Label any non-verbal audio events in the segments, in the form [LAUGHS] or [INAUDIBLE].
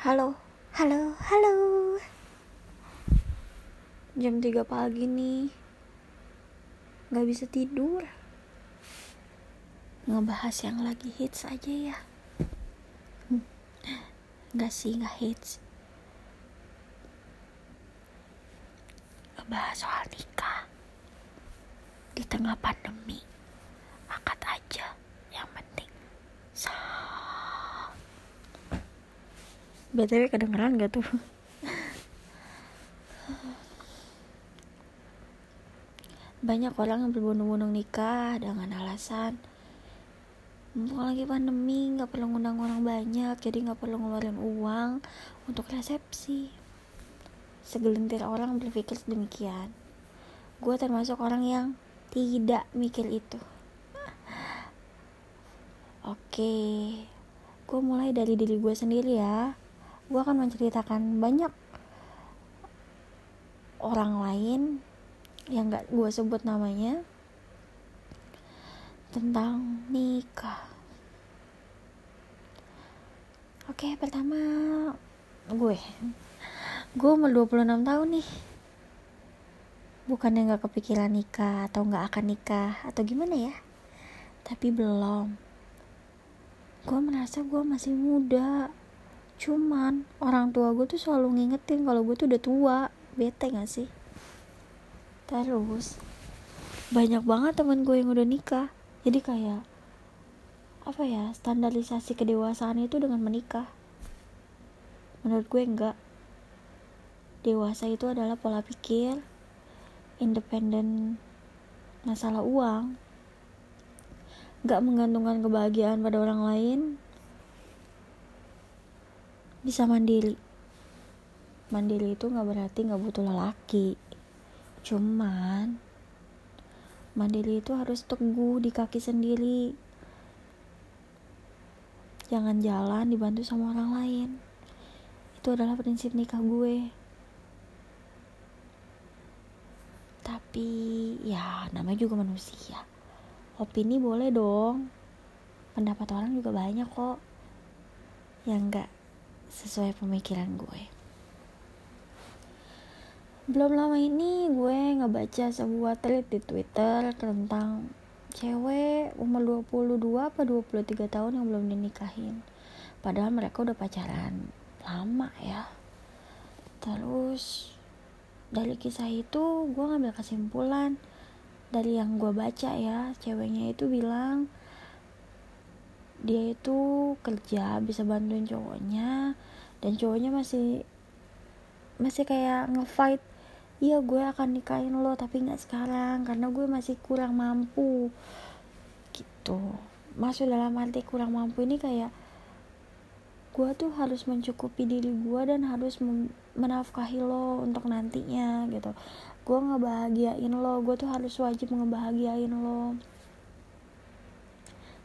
Halo, halo, halo. Jam 3 pagi nih. Gak bisa tidur. Ngebahas yang lagi hits aja ya. Hmm. Gak sih, gak hits. Ngebahas soal nikah. Di tengah pandemi. Angkat aja Yang penting. Sah BTW kedengeran gak tuh? Banyak orang yang berbondong-bondong nikah dengan alasan Mumpung lagi pandemi gak perlu ngundang orang banyak Jadi gak perlu ngeluarin uang untuk resepsi. Segelintir orang berpikir demikian Gue termasuk orang yang tidak mikir itu. Oke Gue mulai dari diri gue sendiri ya gue akan menceritakan banyak orang lain yang gak gue sebut namanya tentang nikah. Oke pertama gue. Gue umur 26 tahun nih. Bukannya gak kepikiran nikah atau gak akan nikah atau gimana ya tapi belum. Gue merasa gue masih muda cuman orang tua gue tuh selalu ngingetin kalau gue tuh udah tua. Bete gak sih? Terus banyak banget temen gue yang udah nikah. Jadi kayak apa ya standarisasi kedewasaan itu dengan menikah. Menurut gue enggak. Dewasa itu adalah pola pikir independen masalah uang. Gak menggantungkan kebahagiaan pada orang lain bisa mandiri. Mandiri itu nggak berarti nggak butuh lelaki. Cuman mandiri itu harus teguh di kaki sendiri. Jangan jalan dibantu sama orang lain. Itu adalah prinsip nikah gue. Tapi ya namanya juga manusia. Opini boleh dong. Pendapat orang juga banyak kok. Yang enggak sesuai pemikiran gue. Belum lama ini gue ngebaca sebuah tweet di twitter tentang cewek umur 22 apa 23 tahun yang belum dinikahin. Padahal mereka udah pacaran lama ya. Terus dari kisah itu gue ngambil kesimpulan dari yang gue baca ya. Ceweknya itu bilang dia itu kerja bisa bantuin cowoknya dan cowoknya masih masih kayak ngefight iya gue akan nikahin lo tapi nggak sekarang karena gue masih kurang mampu. Gitu. Masuk dalam arti kurang mampu ini kayak gue tuh harus mencukupi diri gue dan harus menafkahi lo untuk nantinya gitu. Gue ngebahagiain lo gue tuh harus wajib ngebahagiain lo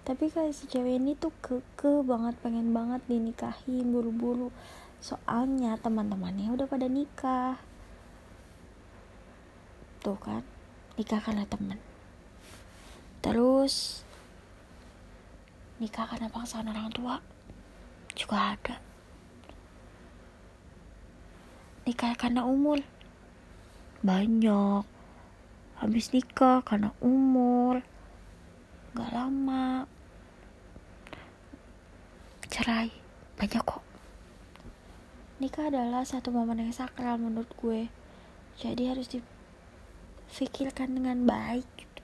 tapi kayak si cewek ini tuh keke banget pengen banget dinikahin buru-buru. Soalnya teman-temannya udah pada nikah. Tuh kan nikah karena temen terus nikah karena paksaan orang tua juga ada. Nikah karena umur. Banyak. Habis nikah karena umur. Gak lama cerai. Banyak kok. Nikah adalah satu momen yang sakral menurut gue. Jadi harus difikirkan dengan baik gitu.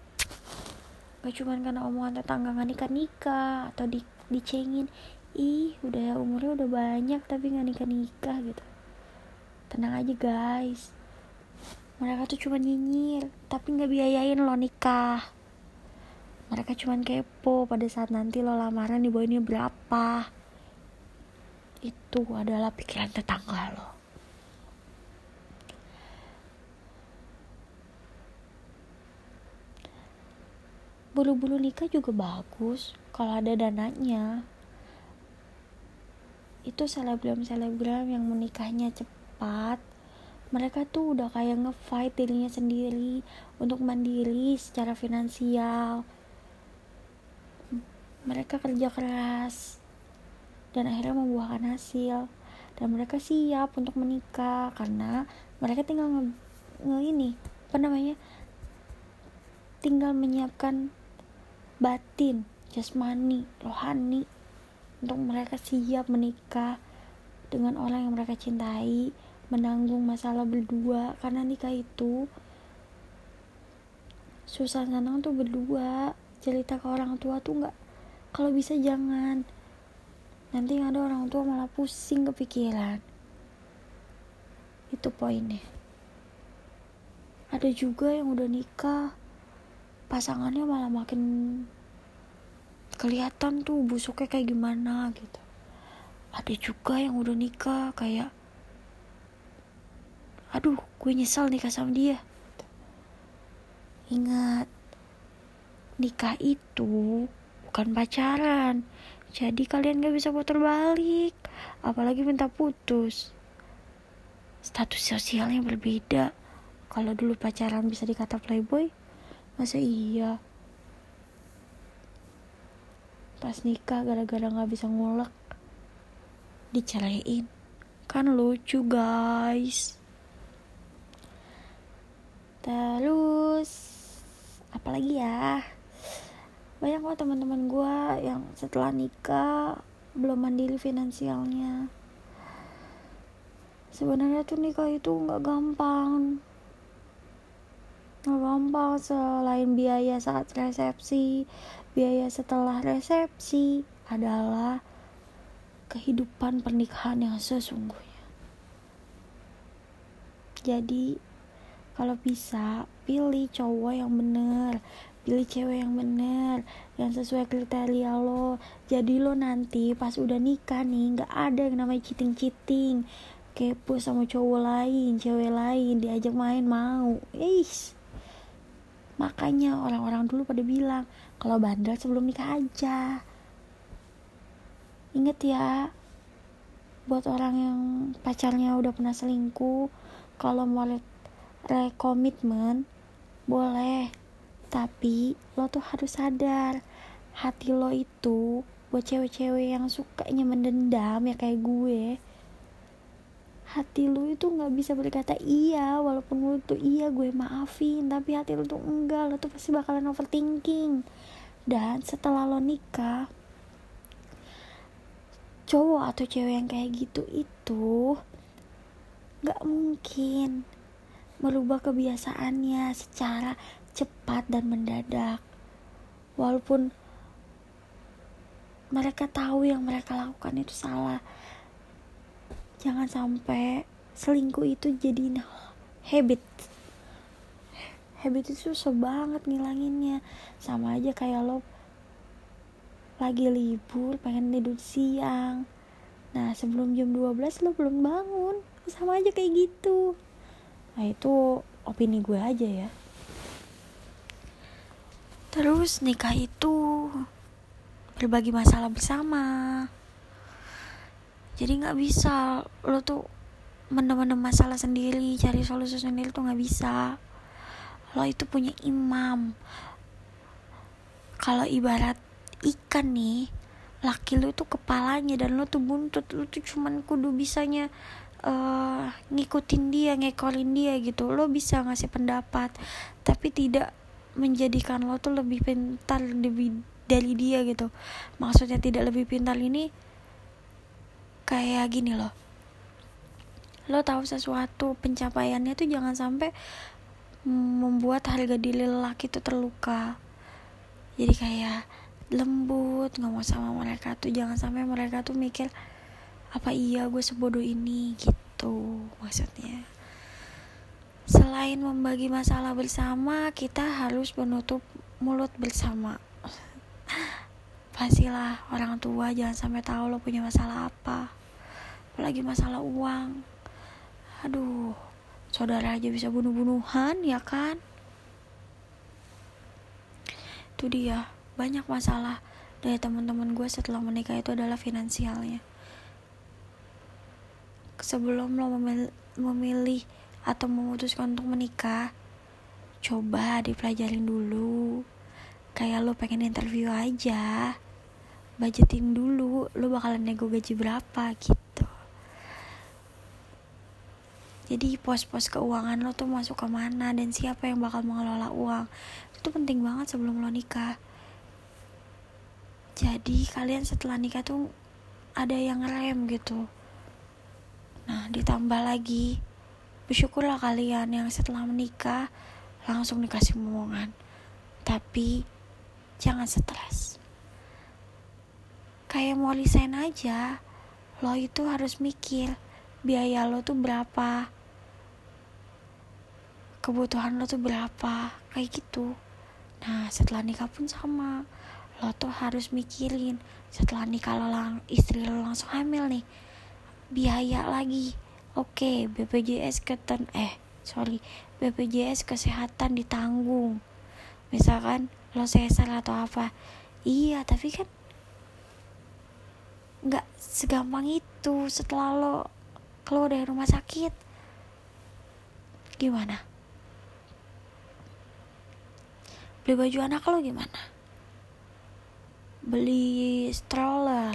gak cuma karena omongan tetangga gak nikah nikah atau di dicengin. Ih udah umurnya udah banyak tapi gak nikah nikah gitu. Tenang aja guys. Mereka tuh cuma nyinyir tapi nggak biayain lo nikah. Mereka cuma kepo pada saat nanti lo lamaran dibawainnya berapa itu adalah pikiran tetangga lo. Bulu-bulu nikah juga bagus kalau ada dananya. Itu selebgram-selebgram yang menikahnya cepat. Mereka tuh udah kayak ngefight dirinya sendiri untuk mandiri secara finansial. Mereka kerja keras dan akhirnya membuahkan hasil. Dan mereka siap untuk menikah karena mereka tinggal nge, nge ini apa namanya tinggal menyiapkan batin jasmani rohani untuk mereka siap menikah dengan orang yang mereka cintai menanggung masalah berdua. Karena nikah itu susah senang tuh berdua. Cerita ke orang tua tuh nggak kalau bisa jangan nanti ada orang tua malah pusing kepikiran. Itu poinnya. Ada juga yang udah nikah pasangannya malah makin kelihatan tuh busuknya kayak gimana gitu. Ada juga yang udah nikah kayak aduh gue nyesel nikah sama dia. Ingat nikah itu bukan pacaran jadi kalian gak bisa putar balik. Apalagi minta putus. Status sosialnya berbeda. Kalau dulu pacaran bisa dikata playboy masa iya? Pas nikah gara-gara nggak bisa ngulek diceraiin kan lucu guys. Terus apalagi ya banyak kok teman-teman gue yang setelah nikah belum mandiri finansialnya. Sebenarnya tuh nikah itu nggak gampang. Nggak gampang selain biaya saat resepsi. Biaya setelah resepsi adalah kehidupan pernikahan yang sesungguhnya. Jadi, kalau bisa, pilih cowok yang bener, pilih cewek yang bener, yang sesuai kriteria lo. Jadi lo nanti pas udah nikah nih, nggak ada yang namanya cheating-cheating, kepo sama cowok lain, cewek lain, diajak main mau. Eish. Makanya orang-orang dulu pada bilang, kalau bandel sebelum nikah aja inget ya buat orang yang pacarnya udah pernah selingkuh kalau mau rekomitmen boleh tapi lo tuh harus sadar hati lo itu buat cewek-cewek yang sukanya mendendam ya kayak gue. Hati lu itu nggak bisa berkata iya walaupun lu tuh iya gue maafin tapi hati lu tuh enggak lo tuh pasti bakalan overthinking. Dan setelah lo nikah cowok atau cewek yang kayak gitu itu nggak mungkin merubah kebiasaannya secara cepat dan mendadak. Walaupun mereka tahu yang mereka lakukan itu salah. Jangan sampai selingkuh itu jadi habit. Habit itu susah banget ngilanginnya. Sama aja kayak lo lagi libur pengen tidur siang. Nah sebelum jam 12 lo belum bangun. Sama aja kayak gitu. Nah itu opini gue aja ya terus nikah itu berbagi masalah bersama. Jadi nggak bisa. Lo tuh mendem-mendem masalah sendiri cari solusi sendiri tuh nggak bisa. Lo itu punya imam. Kalau ibarat ikan nih laki lu tuh kepalanya dan lo tuh buntut. Lu tuh cuman kudu bisanya uh, ngikutin dia ngekolin dia gitu. Lo bisa ngasih pendapat tapi tidak menjadikan lo tuh lebih pintar lebih dari dia gitu. Maksudnya tidak lebih pintar ini kayak gini loh. Lo tahu sesuatu pencapaiannya tuh jangan sampai membuat harga diri lelaki itu terluka. Jadi kayak lembut ngomong sama mereka tuh. Jangan sampai mereka tuh mikir apa iya gue sebodoh ini? Gitu maksudnya selain membagi masalah bersama kita harus menutup mulut bersama. [LAUGHS] Pastilah orang tua jangan sampai tahu lo punya masalah apa. Apalagi masalah uang. Aduh saudara aja bisa bunuh-bunuhan ya kan? Itu dia banyak masalah dari teman-teman gue setelah menikah itu adalah finansialnya. Sebelum lo memilih, atau memutuskan untuk menikah coba dipelajarin dulu. Kayak lo pengen interview aja budgeting dulu lo bakalan nego gaji berapa gitu. Jadi pos-pos keuangan lo tuh masuk ke mana dan siapa yang bakal mengelola uang itu penting banget sebelum lo nikah. Jadi kalian setelah nikah tuh ada yang rem gitu. Nah ditambah lagi bersyukurlah kalian yang setelah menikah langsung dikasih momongan tapi jangan stres. Kayak mau resign aja lo itu harus mikir biaya lo tuh berapa kebutuhan lo tuh berapa kayak gitu. Nah setelah nikah pun sama. Lo tuh harus mikirin setelah nikah lo lang istri lo langsung hamil nih biaya lagi oke BPJS keten eh sorry BPJS kesehatan ditanggung. Misalkan lo sesar atau apa. Iya tapi kan nggak segampang itu setelah lo keluar dari rumah sakit. Gimana? Beli baju anak lo gimana? Beli stroller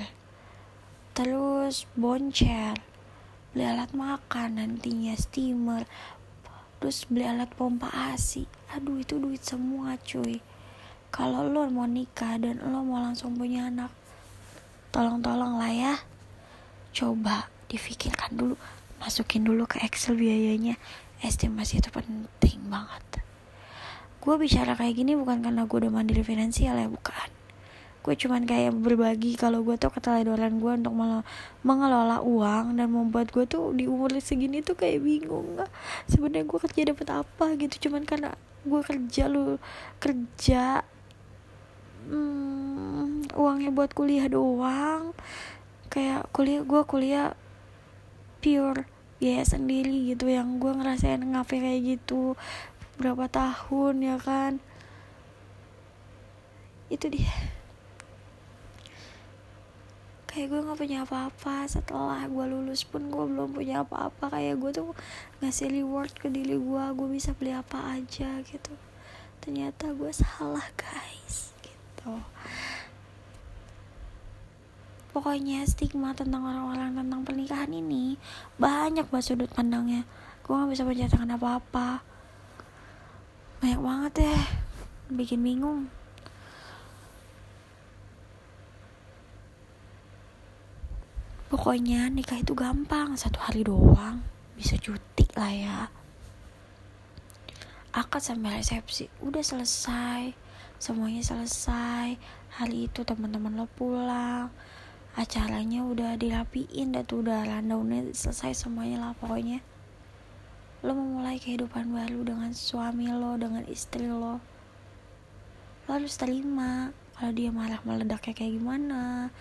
terus boncer beli alat makan nantinya steamer terus beli alat pompa asi aduh itu duit semua cuy. Kalau lo mau nikah dan lo mau langsung punya anak tolong-tolong lah ya. Coba difikirkan dulu masukin dulu ke Excel biayanya. Estimasi itu penting banget. Gue bicara kayak gini bukan karena gue udah mandiri finansial ya bukan gue cuman kayak berbagi kalau gue tuh keteledoran gue untuk mengelola uang dan membuat gue tuh di umur segini tuh kayak bingung nggak sebenarnya gue kerja dapat apa gitu cuman karena gue kerja lu kerja hmm, uangnya buat kuliah doang. Kayak kuliah gue kuliah pure biaya sendiri gitu yang gue ngerasain ngafe kayak gitu berapa tahun ya kan? Itu dia kayak gue nggak punya apa-apa. Setelah gue lulus pun gue belum punya apa-apa. Kayak gue tuh ngasih reward ke diri gue gue bisa beli apa aja gitu. Ternyata gue salah guys gitu. Pokoknya stigma tentang orang-orang tentang pernikahan ini banyak banget sudut pandangnya. Gue nggak bisa menceritakan apa-apa. Banyak banget ya. Bikin bingung pokoknya nikah itu gampang satu hari doang. Bisa cuti lah ya. Akad sampai resepsi udah selesai. Semuanya selesai. Hari itu teman-teman lo pulang. Acaranya udah dirapiin dan tuh udah rundownnya selesai semuanya lah pokoknya. Lo memulai kehidupan baru dengan suami lo dengan istri lo. Lo harus terima kalau dia marah meledaknya kayak gimana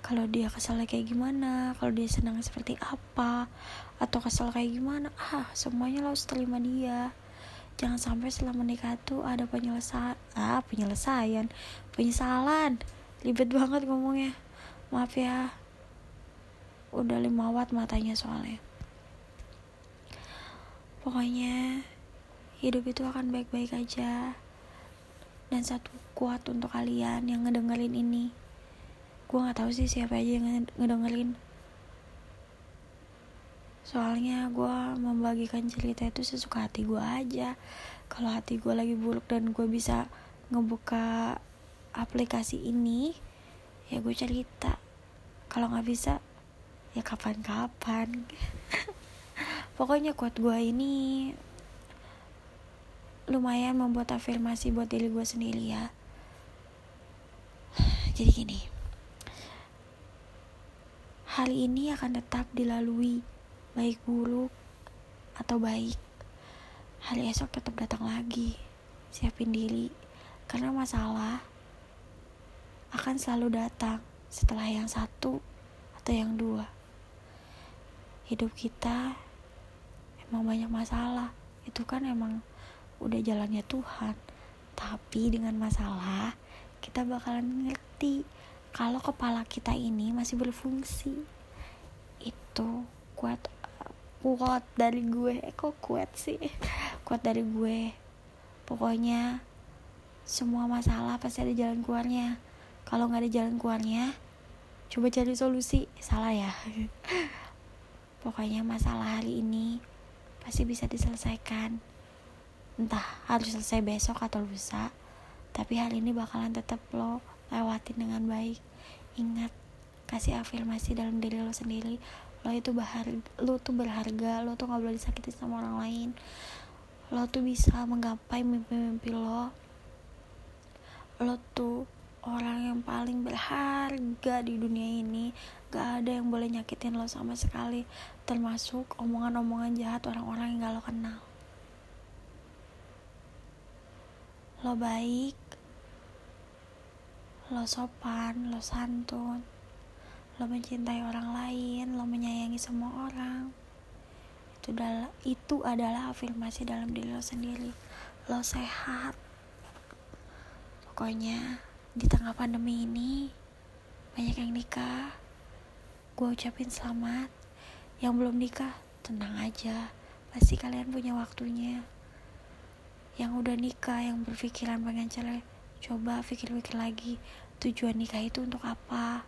kalau dia kesal kayak gimana? Kalau dia senang seperti apa? Atau kesal kayak gimana? Ah semuanya lo harus terima dia. Jangan sampai setelah menikah tuh ada penyelesaian ah penyelesaian penyesalan. Ribet banget ngomongnya. Maaf ya. Udah lima watt matanya soalnya. Pokoknya hidup itu akan baik-baik aja. Dan satu kuat untuk kalian yang ngedengerin ini. Gue gak tahu sih siapa aja yang ngedengerin. Soalnya gue membagikan cerita itu sesuka hati gue aja. Kalau hati gue lagi buruk dan gue bisa ngebuka aplikasi ini, ya gue cerita. Kalau gak bisa, ya kapan-kapan. [LAUGHS] pokoknya kuat gue ini lumayan membuat afirmasi buat diri gue sendiri ya [SIGHS] jadi gini hari ini akan tetap dilalui baik buruk atau baik. Hari esok tetap datang lagi. Siapin diri karena masalah akan selalu datang setelah yang satu atau yang dua. Hidup kita emang banyak masalah. Itu kan emang udah jalannya Tuhan. Tapi dengan masalah kita bakalan ngerti kalau kepala kita ini masih berfungsi itu kuat kuat dari gue. Eh, kok kuat sih? Kuat dari gue. Pokoknya semua masalah pasti ada jalan keluarnya. Kalau nggak ada jalan keluarnya coba cari solusi. Salah ya. [LAUGHS] Pokoknya masalah hari ini pasti bisa diselesaikan. Entah harus selesai besok atau lusa tapi hal ini bakalan tetap lo lewatin dengan baik. Ingat kasih afirmasi dalam diri lo sendiri. Lo itu berharga lo tuh berharga lo tuh nggak boleh disakiti sama orang lain. Lo tuh bisa menggapai mimpi-mimpi lo. Lo tuh orang yang paling berharga di dunia ini. Gak ada yang boleh nyakitin lo sama sekali termasuk omongan-omongan jahat orang-orang yang gak lo kenal. Lo baik lo sopan lo santun lo mencintai orang lain lo menyayangi semua orang. Itu adalah itu adalah afirmasi dalam diri lo sendiri. Lo sehat. Pokoknya di tengah pandemi ini banyak yang nikah. Gue ucapin selamat. Yang belum nikah tenang aja. Pasti kalian punya waktunya. Yang udah nikah yang berpikiran pengen cerai coba pikir-pikir lagi tujuan nikah itu untuk apa?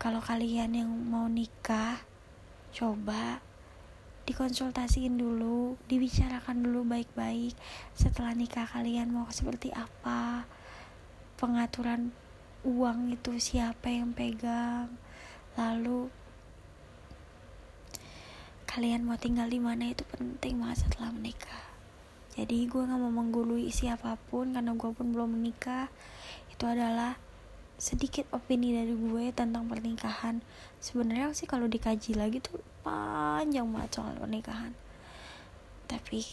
Kalau kalian yang mau nikah coba dikonsultasiin dulu, dibicarakan dulu baik-baik setelah nikah kalian mau seperti apa. Pengaturan uang itu siapa yang pegang. Lalu kalian mau tinggal di mana itu penting banget setelah menikah jadi gue gak mau menggului siapa pun karena gue pun belum menikah. Itu adalah sedikit opini dari gue tentang pernikahan. Sebenarnya sih kalau dikaji lagi tuh panjang banget soal pernikahan. Tapi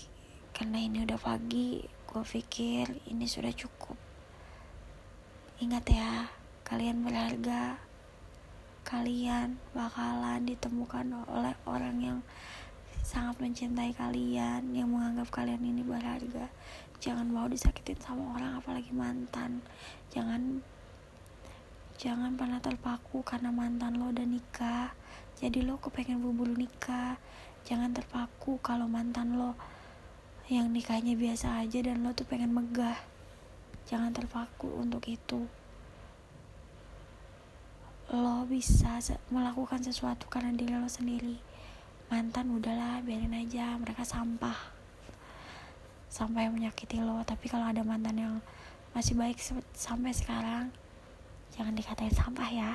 karena ini udah pagi gue pikir ini sudah cukup. Ingat ya, kalian berharga. Kalian bakalan ditemukan oleh orang yang sangat mencintai kalian, yang menganggap kalian ini berharga. Jangan mau disakitin sama orang, apalagi mantan. Jangan jangan pernah terpaku karena mantan lo udah nikah. Jadi lo kepengen buru-buru nikah. Jangan terpaku kalau mantan lo yang nikahnya biasa aja dan lo tuh pengen megah jangan terpaku untuk itu lo bisa melakukan sesuatu karena diri lo sendiri mantan udahlah biarin aja. Mereka sampah sampai menyakiti lo. Tapi kalau ada mantan yang masih baik sampai sekarang jangan dikatain sampah ya.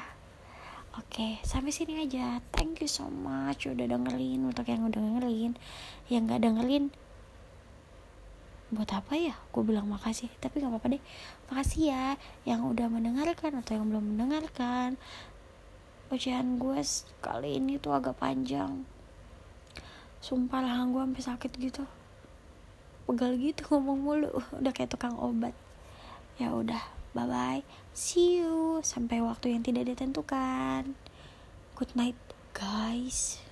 Oke, sampai sini aja. Thank you so much udah dengerin. Untuk yang udah dengerin. Yang gak dengerin, buat apa ya? Gue bilang makasih. Tapi nggak apa-apa deh. Makasih ya yang udah mendengarkan atau yang belum mendengarkan. Ujian gue kali ini tuh agak panjang sumpah lah gue sampai sakit gitu. Pegal gitu [LAUGHS] ngomong mulu. Udah kayak tukang obat. Ya udah bye bye see you. Sampai waktu yang tidak ditentukan. Good night guys